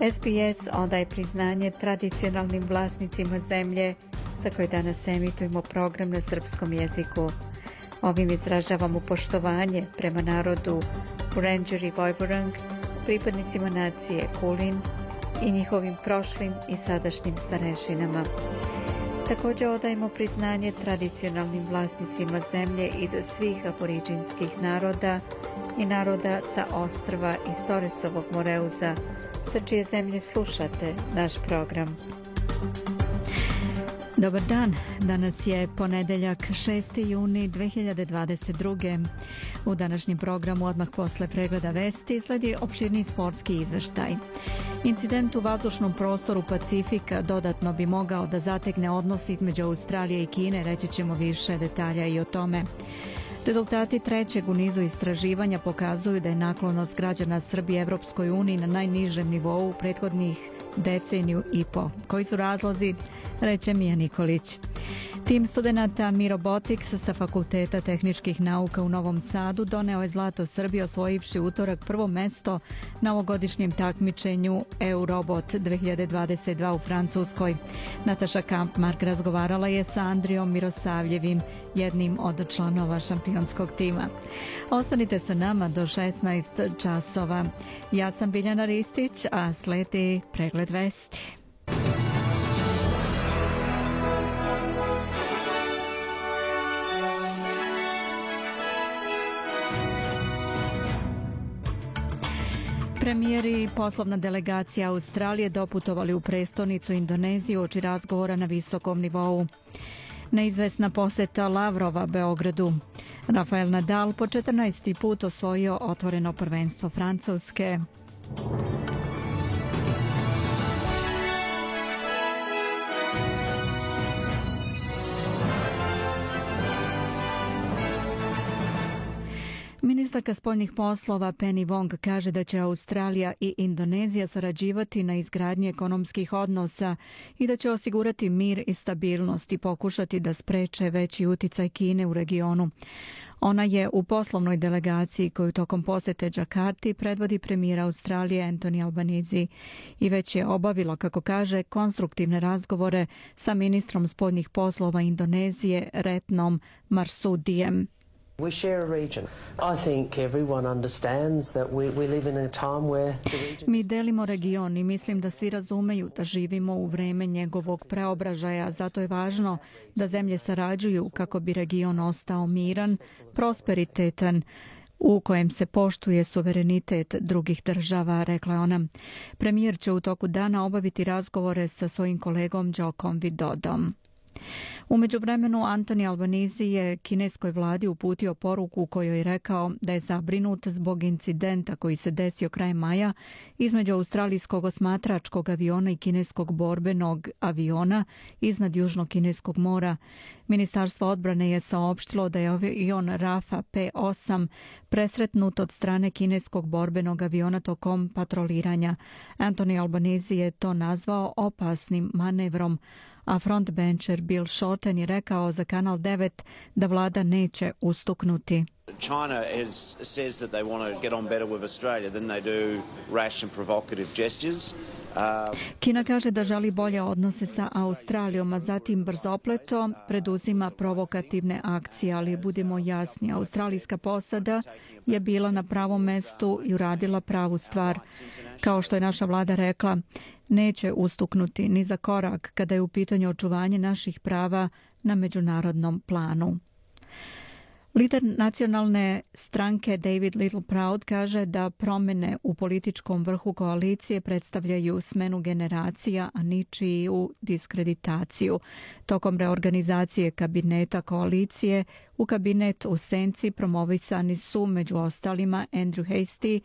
SBS odaje priznanje tradicionalnim vlasnicima zemlje za koje danas emitujemo program na srpskom jeziku. Ovim izražavamo poštovanje prema narodu Ranger i Vojvorang, pripadnicima nacije Kulin i njihovim prošlim i sadašnjim starešinama. Također odajemo priznanje tradicionalnim vlasnicima zemlje iz svih aboriđinskih naroda i naroda sa ostrva iz Torisovog Moreuza, sa čije zemlje slušate naš program. Dobar dan, danas je ponedeljak 6. juni 2022. U današnjem programu odmah posle pregleda vesti sledi opširni sportski izveštaj. Incident u vazdušnom prostoru Pacifika dodatno bi mogao da zategne odnos između Australije i Kine, reći ćemo više detalja i o tome. Rezultati trećeg u nizu istraživanja pokazuju da je naklonost građana Srbije Evropskoj uniji na najnižem nivou u prethodnih deceniju i po. Koji su razlozi? Reće Mija Nikolić. Tim studenta Mirobotics sa Fakulteta tehničkih nauka u Novom Sadu doneo je Zlato Srbije osvojivši utorak prvo mesto na ovogodišnjem takmičenju Eurobot 2022 u Francuskoj. Nataša Kampmark razgovarala je sa Andrijom Mirosavljevim, jednim od članova šampionskog tima. Ostanite sa nama do 16 časova. Ja sam Biljana Ristić, a sledi pregled vesti. Premijeri i poslovna delegacija Australije doputovali u prestonicu Indoneziju oči razgovora na visokom nivou. Neizvesna poseta Lavrova Beogradu. Rafael Nadal po 14. put osvojio otvoreno prvenstvo Francuske. Ministarka spoljnih poslova Penny Wong kaže da će Australija i Indonezija sarađivati na izgradnji ekonomskih odnosa i da će osigurati mir i stabilnost i pokušati da spreče veći uticaj Kine u regionu. Ona je u poslovnoj delegaciji koju tokom posete Džakarti predvodi premijer Australije Anthony Albanizi i već je obavilo, kako kaže, konstruktivne razgovore sa ministrom spoljnih poslova Indonezije Retnom Marsudijem. We share a region. I think everyone understands that we, we live in a time where. Mi delimo region i mislim da svi razumeju da živimo u vreme njegovog preobražaja, zato je važno da zemlje sarađuju kako bi region ostao miran, prosperitetan, u kojem se poštuje suverenitet drugih država, rekla ona. Premijer će u toku dana obaviti razgovore sa svojim kolegom Jokom Vidodom. Umeđu vremenu, Antoni Albanizi je kineskoj vladi uputio poruku kojoj je rekao da je zabrinut zbog incidenta koji se desio kraj maja između australijskog osmatračkog aviona i kineskog borbenog aviona iznad Južno-Kineskog mora. Ministarstvo odbrane je saopštilo da je avion Rafa P-8 presretnut od strane kineskog borbenog aviona tokom patroliranja. Antoni Albanizi je to nazvao opasnim manevrom a frontbencher Bill Shorten je rekao za Kanal 9 da vlada neće ustuknuti. China has, says that they want to get on better with Australia than they do rash and provocative gestures. Uh, Kina kaže da želi bolje odnose sa Australijom, a zatim brzopleto preduzima provokativne akcije, ali budemo jasni, australijska posada je bila na pravom mestu i uradila pravu stvar. Kao što je naša vlada rekla, neće ustuknuti ni za korak kada je u pitanju očuvanje naših prava na međunarodnom planu. Lider nacionalne stranke David Little Proud kaže da promene u političkom vrhu koalicije predstavljaju smenu generacija, a ničiju diskreditaciju. Tokom reorganizacije kabineta koalicije u kabinet u Senci promovisani su među ostalima Andrew Hastie,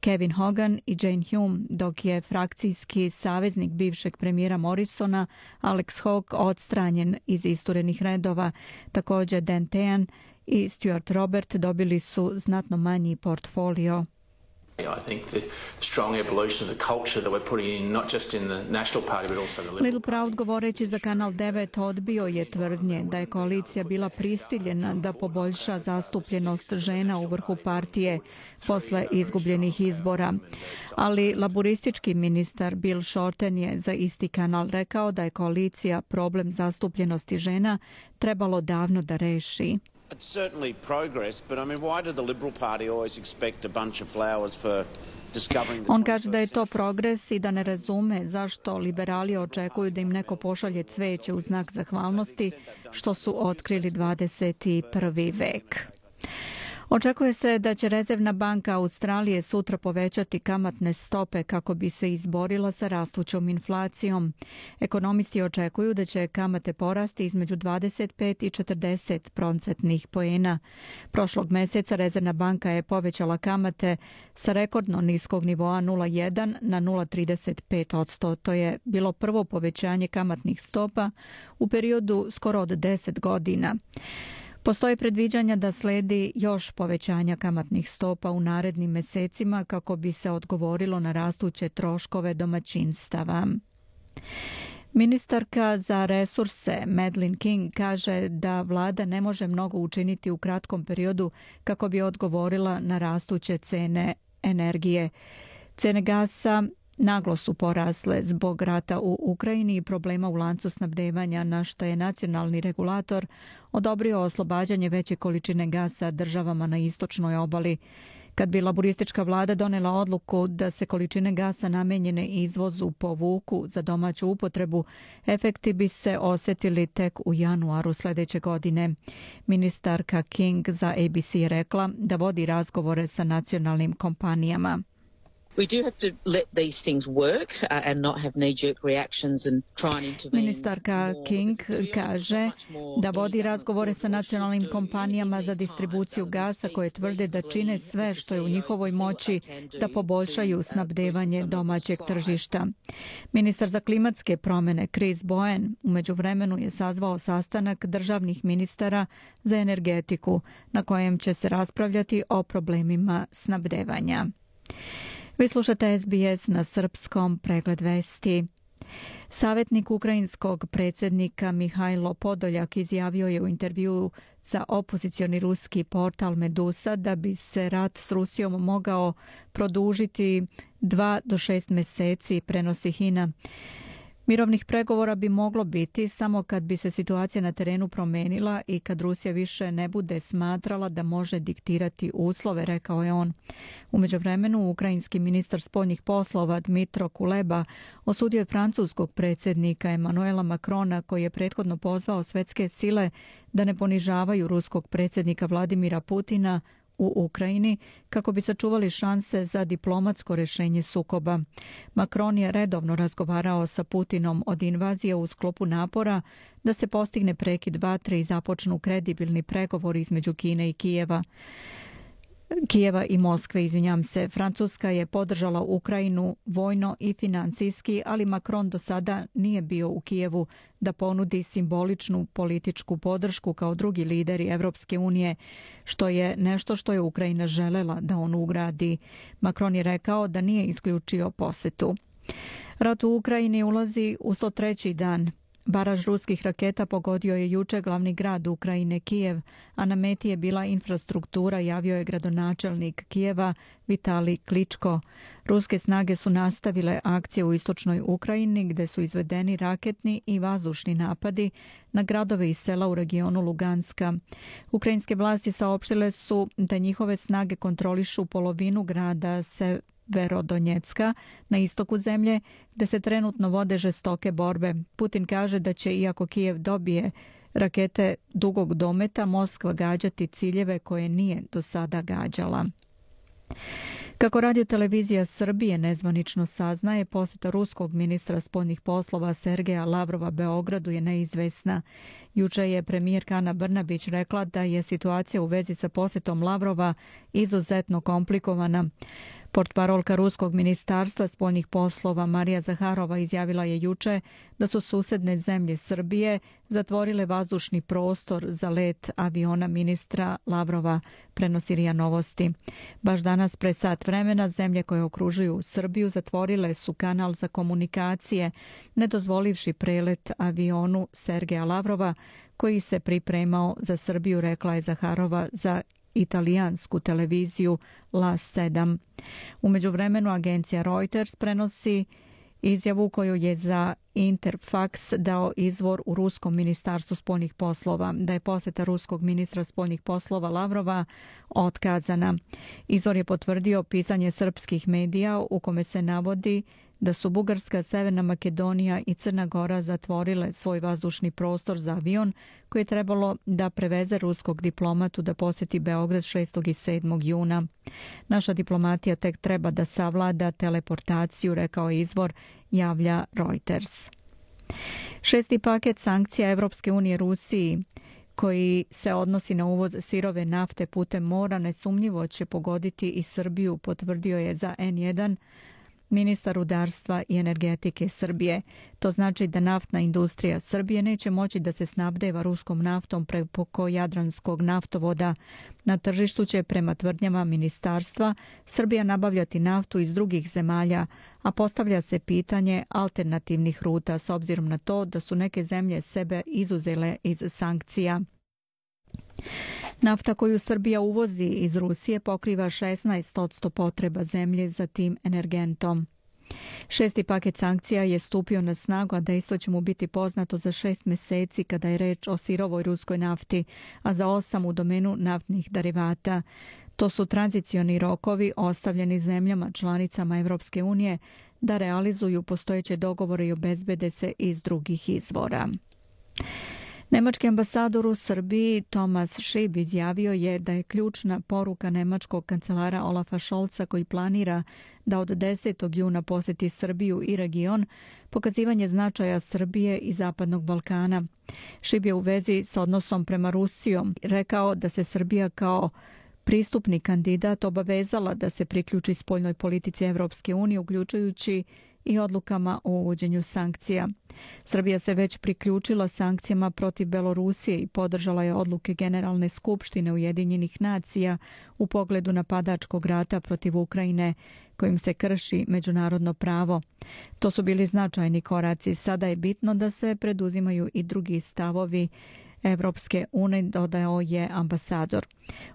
Kevin Hogan i Jane Hume, dok je frakcijski saveznik bivšeg premijera Morrisona Alex Hawke odstranjen iz isturenih redova. Također Dan Tehan i Stuart Robert dobili su znatno manji portfolio. I think the strong evolution of the culture that we're putting in not just in the National Party but also the Little Proud govoreći za Kanal 9 odbio je tvrdnje da je koalicija bila prisiljena da poboljša zastupljenost žena u vrhu partije posle izgubljenih izbora. Ali laboristički ministar Bill Shorten je za isti kanal rekao da je koalicija problem zastupljenosti žena trebalo davno da reši. It's certainly progress, but I mean, why do the Liberal Party always expect a bunch of flowers for On kaže da je to progres i da ne razume zašto liberali očekuju da im neko pošalje cveće u znak zahvalnosti što su otkrili 21. vek. Očekuje se da će Rezervna banka Australije sutra povećati kamatne stope kako bi se izborila sa rastućom inflacijom. Ekonomisti očekuju da će kamate porasti između 25 i 40 procentnih poena. Prošlog meseca Rezervna banka je povećala kamate sa rekordno niskog nivoa 0,1 na 0,35 odsto. To je bilo prvo povećanje kamatnih stopa u periodu skoro od 10 godina. Postoje predviđanja da sledi još povećanja kamatnih stopa u narednim mesecima kako bi se odgovorilo na rastuće troškove domaćinstava. Ministarka za resurse Madeline King kaže da vlada ne može mnogo učiniti u kratkom periodu kako bi odgovorila na rastuće cene energije. Cene gasa naglo su porasle zbog rata u Ukrajini i problema u lancu snabdevanja na što je nacionalni regulator odobrio oslobađanje veće količine gasa državama na istočnoj obali. Kad bi laboristička vlada donela odluku da se količine gasa namenjene izvozu povuku za domaću upotrebu, efekti bi se osjetili tek u januaru sljedeće godine. Ministarka King za ABC je rekla da vodi razgovore sa nacionalnim kompanijama. Ministarka King kaže da vodi razgovore sa nacionalnim kompanijama za distribuciju gasa koje tvrde da čine sve što je u njihovoj moći da poboljšaju snabdevanje domaćeg tržišta. Ministar za klimatske promene Chris Bowen umeđu vremenu je sazvao sastanak državnih ministara za energetiku na kojem će se raspravljati o problemima snabdevanja. Vi slušate SBS na srpskom pregled vesti. Savjetnik ukrajinskog predsjednika Mihajlo Podoljak izjavio je u intervju za opozicioni ruski portal Medusa da bi se rat s Rusijom mogao produžiti dva do šest meseci, prenosi Hina. Mirovnih pregovora bi moglo biti samo kad bi se situacija na terenu promenila i kad Rusija više ne bude smatrala da može diktirati uslove, rekao je on. Umeđu vremenu, ukrajinski ministar spodnjih poslova Dmitro Kuleba osudio je francuskog predsjednika Emanuela Makrona koji je prethodno pozvao svetske sile da ne ponižavaju ruskog predsjednika Vladimira Putina u Ukrajini kako bi sačuvali šanse za diplomatsko rešenje sukoba. Macron je redovno razgovarao sa Putinom od invazije u sklopu napora da se postigne prekid vatre i započnu kredibilni pregovori između Kine i Kijeva. Kijeva i Moskve, izvinjam se. Francuska je podržala Ukrajinu vojno i financijski, ali Macron do sada nije bio u Kijevu da ponudi simboličnu političku podršku kao drugi lideri Evropske unije, što je nešto što je Ukrajina želela da on ugradi. Macron je rekao da nije isključio posetu. Rat u Ukrajini ulazi u 103. dan. Baraž ruskih raketa pogodio je juče glavni grad Ukrajine Kijev, a na meti je bila infrastruktura, javio je gradonačelnik Kijeva Vitali Kličko. Ruske snage su nastavile akcije u istočnoj Ukrajini gde su izvedeni raketni i vazdušni napadi na gradove i sela u regionu Luganska. Ukrajinske vlasti saopštile su da njihove snage kontrolišu polovinu grada se Verodonjecka na istoku zemlje, gde se trenutno vode žestoke borbe. Putin kaže da će, iako Kijev dobije rakete dugog dometa, Moskva gađati ciljeve koje nije do sada gađala. Kako radio televizija Srbije nezvanično saznaje, posjeta ruskog ministra spoljnih poslova Sergeja Lavrova Beogradu je neizvesna. Juče je premijer Kana Brnabić rekla da je situacija u vezi sa posjetom Lavrova izuzetno komplikovana. Portparolka Ruskog ministarstva spoljnih poslova Marija Zaharova izjavila je juče da su susedne zemlje Srbije zatvorile vazdušni prostor za let aviona ministra Lavrova, prenosi Rija Novosti. Baš danas pre sat vremena zemlje koje okružuju Srbiju zatvorile su kanal za komunikacije, ne dozvolivši prelet avionu Sergeja Lavrova, koji se pripremao za Srbiju, rekla je Zaharova za italijansku televiziju La 7. Umeđu vremenu agencija Reuters prenosi izjavu koju je za Interfax dao izvor u Ruskom ministarstvu spoljnih poslova, da je poseta ruskog ministra spoljnih poslova Lavrova otkazana. Izvor je potvrdio pisanje srpskih medija u kome se navodi da su Bugarska, Severna Makedonija i Crna Gora zatvorile svoj vazdušni prostor za avion koji je trebalo da preveze ruskog diplomatu da poseti Beograd 6. i 7. juna. Naša diplomatija tek treba da savlada teleportaciju, rekao je izvor, javlja Reuters. Šesti paket sankcija Evropske unije Rusiji koji se odnosi na uvoz sirove nafte putem mora nesumnjivo će pogoditi i Srbiju, potvrdio je za N1 ministar rudarstva i energetike Srbije. To znači da naftna industrija Srbije neće moći da se snabdeva ruskom naftom preko Jadranskog naftovoda. Na tržištu će prema tvrdnjama ministarstva Srbija nabavljati naftu iz drugih zemalja, a postavlja se pitanje alternativnih ruta s obzirom na to da su neke zemlje sebe izuzele iz sankcija. Nafta koju Srbija uvozi iz Rusije pokriva 16% potreba zemlje za tim energentom. Šesti paket sankcija je stupio na snagu, a dejstvo će mu biti poznato za šest meseci kada je reč o sirovoj ruskoj nafti, a za osam u domenu naftnih derivata. To su tranzicioni rokovi ostavljeni zemljama članicama Evropske unije da realizuju postojeće dogovore i obezbede se iz drugih izvora. Nemački ambasador u Srbiji Tomas Šib izjavio je da je ključna poruka nemačkog kancelara Olafa Šolca koji planira da od 10. juna poseti Srbiju i region pokazivanje značaja Srbije i Zapadnog Balkana. Šib je u vezi s odnosom prema Rusijom rekao da se Srbija kao pristupni kandidat obavezala da se priključi spoljnoj politici Evropske unije, uključujući i odlukama o uvođenju sankcija. Srbija se već priključila sankcijama protiv Belorusije i podržala je odluke Generalne skupštine Ujedinjenih nacija u pogledu napadačkog rata protiv Ukrajine kojim se krši međunarodno pravo. To su bili značajni koraci. Sada je bitno da se preduzimaju i drugi stavovi Evropske unije, dodao je ambasador.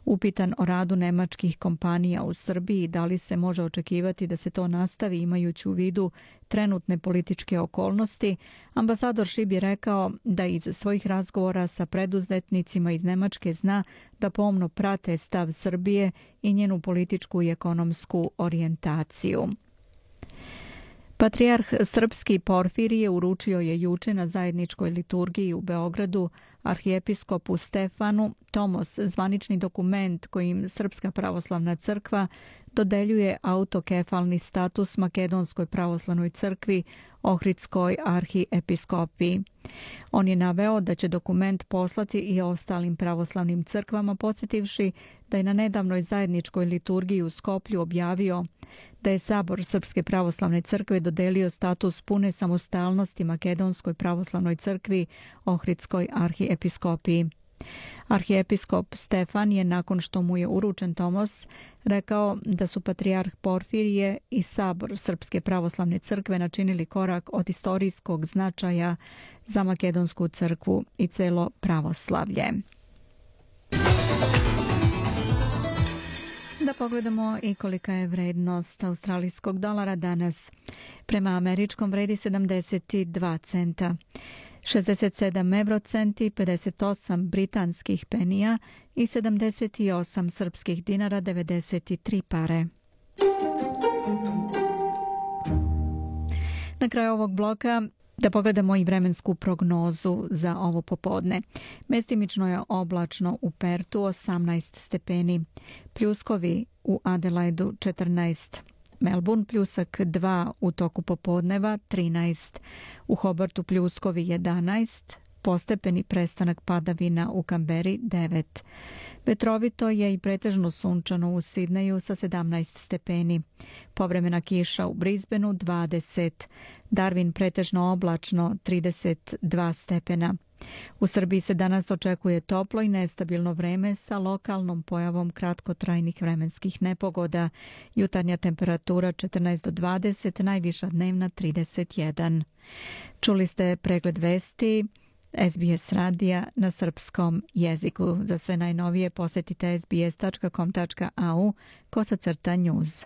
Upitan o radu nemačkih kompanija u Srbiji, da li se može očekivati da se to nastavi imajući u vidu trenutne političke okolnosti, ambasador Šib je rekao da iz svojih razgovora sa preduzetnicima iz Nemačke zna da pomno prate stav Srbije i njenu političku i ekonomsku orijentaciju. Patrijarh Srpski Porfirije uručio je juče na zajedničkoj liturgiji u Beogradu arhijepiskopu Stefanu Tomos. Zvanični dokument kojim Srpska pravoslavna crkva dodeljuje autokefalni status Makedonskoj pravoslavnoj crkvi Ohridskoj arhiepiskopiji. On je naveo da će dokument poslati i ostalim pravoslavnim crkvama, podsjetivši da je na nedavnoj zajedničkoj liturgiji u Skoplju objavio da je Sabor Srpske pravoslavne crkve dodelio status pune samostalnosti Makedonskoj pravoslavnoj crkvi Ohridskoj arhiepiskopiji. Arhijepiskop Stefan je, nakon što mu je uručen Tomos, rekao da su patrijarh Porfirije i Sabor Srpske pravoslavne crkve načinili korak od istorijskog značaja za Makedonsku crkvu i celo pravoslavlje. Da pogledamo i kolika je vrednost australijskog dolara danas. Prema američkom vredi 72 centa. 67 eurocenti, 58 britanskih penija i 78 srpskih dinara 93 pare. Na kraju ovog bloka da pogledamo i vremensku prognozu za ovo popodne. Mestimično je oblačno u Pertu 18 stepeni, pljuskovi u Adelaidu 14 Melbourne pljusak 2 u toku popodneva 13, u Hobartu pljuskovi 11, postepeni prestanak padavina u Kamberi 9. Vetrovito je i pretežno sunčano u Sidneju sa 17 stepeni. Povremena kiša u Brisbaneu 20. Darwin pretežno oblačno 32 stepena. U Srbiji se danas očekuje toplo i nestabilno vreme sa lokalnom pojavom kratkotrajnih vremenskih nepogoda. Jutarnja temperatura 14 do 20, najviša dnevna 31. Čuli ste pregled vesti SBS radija na srpskom jeziku. Za sve najnovije posetite sbs.com.au kosacrta news.